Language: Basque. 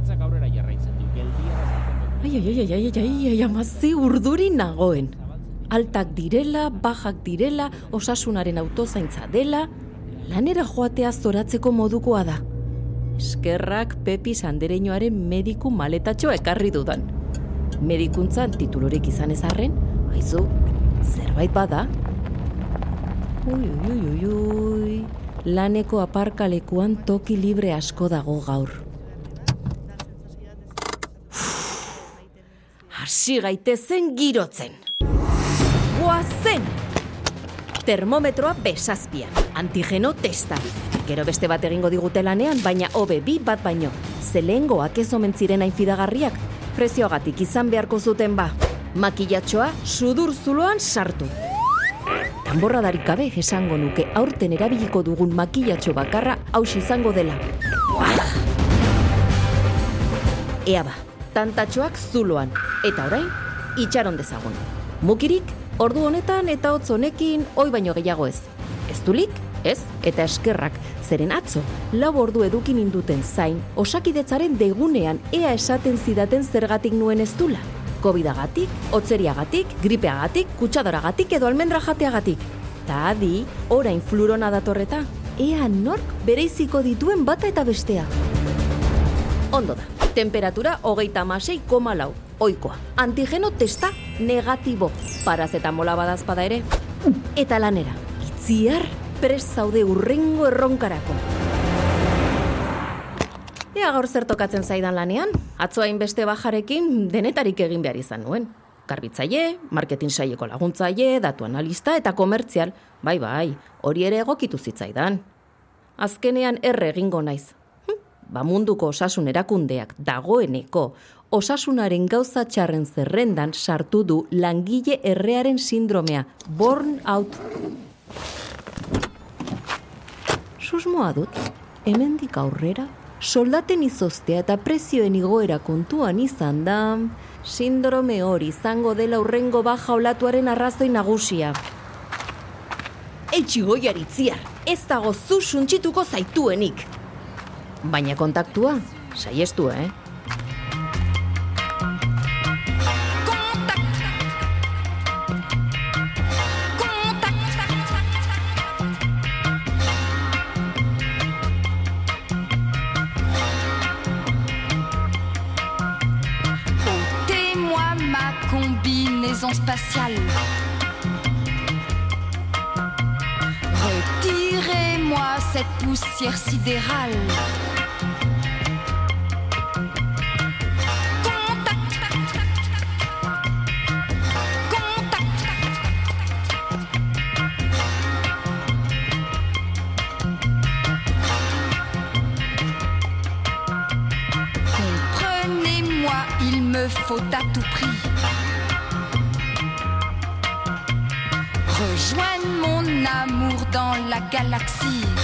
bizitzak aurrera jarraitzen du. Geldia Ai, ai, ai, ai, ai, ai, ai, amazi urduri nagoen. Altak direla, bajak direla, osasunaren autozaintza dela, lanera joatea zoratzeko modukoa da. Eskerrak Pepi Sandereñoaren mediku maletatxoa ekarri dudan. Medikuntzan titulorek izan ezarren, haizu, zerbait bada? Ui, ui, ui, ui, laneko aparkalekuan toki libre asko dago gaur. Hasi gaitezen girotzen. Goazen! Termometroa besazpian, antigeno testa. Gero beste bat egingo digute lanean, baina hobe bi bat baino. Zelengoak ez omen ziren hain fidagarriak, prezioagatik izan beharko zuten ba. Makillatxoa sudur zuloan sartu. Tanborra gabe esango nuke aurten erabiliko dugun makillatxo bakarra haus izango dela. Ea ba, tantatxoak zuloan, eta orain, itxaron dezagun. Mukirik, ordu honetan eta hotz honekin oi baino gehiago ez. Ez dulik, ez, eta eskerrak, zeren atzo, lau ordu edukin induten zain, osakidetzaren degunean ea esaten zidaten zergatik nuen ez dula. Covidagatik, otzeriagatik, gripeagatik, kutsadoragatik edo almendra jateagatik. Ta adi, orain flurona datorreta, ea nork bereiziko dituen bata eta bestea. Ondo da, temperatura hogeita amasei koma lau, oikoa. Antigeno testa negatibo, parazetamola badazpada ere. Eta lanera, itziar, pres zaude urrengo erronkarako. Ea gaur zer tokatzen zaidan lanean, atzo beste bajarekin denetarik egin behar izan nuen. Garbitzaile, marketing saieko laguntzaile, datu analista eta komertzial, bai bai, hori ere egokitu zitzaidan. Azkenean erre egingo naiz. Ba munduko osasun erakundeak dagoeneko osasunaren gauza txarren zerrendan sartu du langile errearen sindromea, born out. Susmoa dut, hemendik aurrera, soldaten izostea eta prezioen igoera kontuan izan da, sindrome hori izango dela urrengo baja olatuaren arrazoi nagusia. Eitsi goiaritziar, ez dago zu suntxituko zaituenik. Baina kontaktua, saiestu, eh? Combinaison spatiale. Cette poussière sidérale. Il me faut à tout prix rejoindre mon amour dans la galaxie.